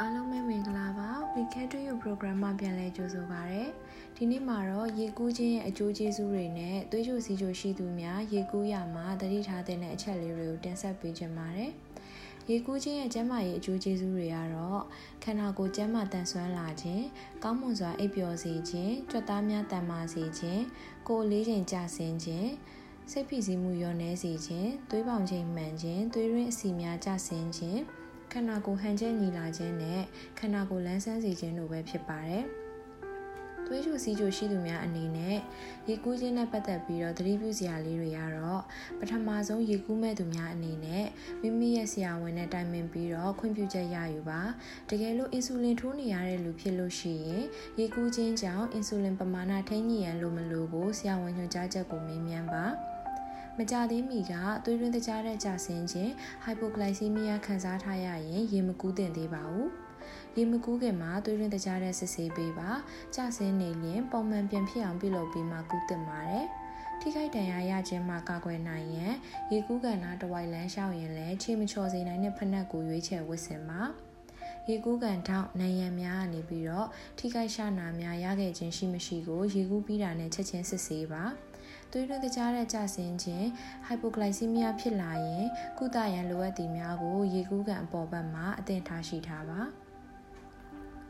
အားလုံးပဲမင်္ဂလာပါ Weekend to You program မှာပြန်လဲကြိုဆိုပါရစေ။ဒီနေ့မှာတော့ရေကူးခြင်းရဲ့အကျိုးကျေးဇူးတွေနဲ့သွေးကြိုစီကြိုရှိသူများရေကူးရမှာတတိထားတဲ့အချက်လေးတွေကိုတင်ဆက်ပေးချင်ပါတယ်။ရေကူးခြင်းရဲ့ကျန်းမာရေးအကျိုးကျေးဇူးတွေကတော့ခန္ဓာကိုယ်ကျန်းမာတန်ဆွမ်းလာခြင်း၊ကောင်းမွန်စွာအိပ်ပျော်စေခြင်း၊ကြွက်သားများတန်မာစေခြင်း၊ကိုယ်လေးချိန်ကျဆင်းခြင်းစိတ်ဖိစီးမှုလျော့နည်းစေခြင်း၊သွေးပေါင်ချိန်မှန်ခြင်း၊သွေးရင်းအဆီများကျဆင်းခြင်း၊ ခန္ဓာကိုယ်ဟန်ချက်ညီလာခြင်းနဲ့ခန္ဓာကိုယ်လန်းဆန်းစေခြင်းတို့ပဲဖြစ်ပါတယ်။သွေးကြိုစီးကြိုရှိသူများအနေနဲ့ရေကူးခြင်းနဲ့ပတ်သက်ပြီးတော့သတိပြုစရာလေးတွေကတော့ပထမဆုံးရေကူးမဲ့သူများအနေနဲ့မိမိရဲ့ဆရာဝန်နဲ့တိုင်ပင်ပြီးတော့ခွင့်ပြုချက်ရယူပါတကယ်လို့အင်ဆူလင်ထိုးနေရတဲ့လူဖြစ်လို့ရှိရင်ရေကူးခြင်းကြောင့်အင်ဆူလင်ပမာဏထိန်းညှိရန်လိုမလိုကိုဆရာဝန်ညွှန်ကြားချက်ကိုမေးမြန်းပါ။ မကြသေးမီကသွေးရင်းတကြားတဲ့ကြဆင်းခြင်း hypoglycemia ခံစားထားရရင်ရေမကူးသင့်သေးပါဘူးရေမကူးခင်မှာသွေးရင်းတကြားတဲ့စစ်ဆေးပေးပါကြဆင်းနေရင်ပုံမှန်ပြန်ဖြစ်အောင်ပြုလုပ်ပြီးမှကူးသင့်ပါတယ်ထိခိုက်ဒဏ်ရာရခြင်းမှာကာကွယ်နိုင်ရန်ရေကူးကန်နာတဝိုက်လမ်းလျှောက်ရင်လည်းခြေမချော်စေနိုင်တဲ့ဖက်နှက်ကိုရွေးချယ်ဝတ်ဆင်ပါရေကူးကန်ထောက်နိုင်ရန်များကနေပြီးတော့ထိခိုက်ရှာနာများရခဲ့ခြင်းရှိမရှိကိုရေကူးပြီးတာနဲ့ချက်ချင်းစစ်ဆေးပါ သွေးတွင်းတကြားတဲ့ကျဆင်းခြင်း hypoglycemia ဖြစ်လာရင်ကုသရန်လိုအပ်သည်များကို ရေကူးကန်အပေါ်ဘက်မှာအသင်ထားရှိထားပါ။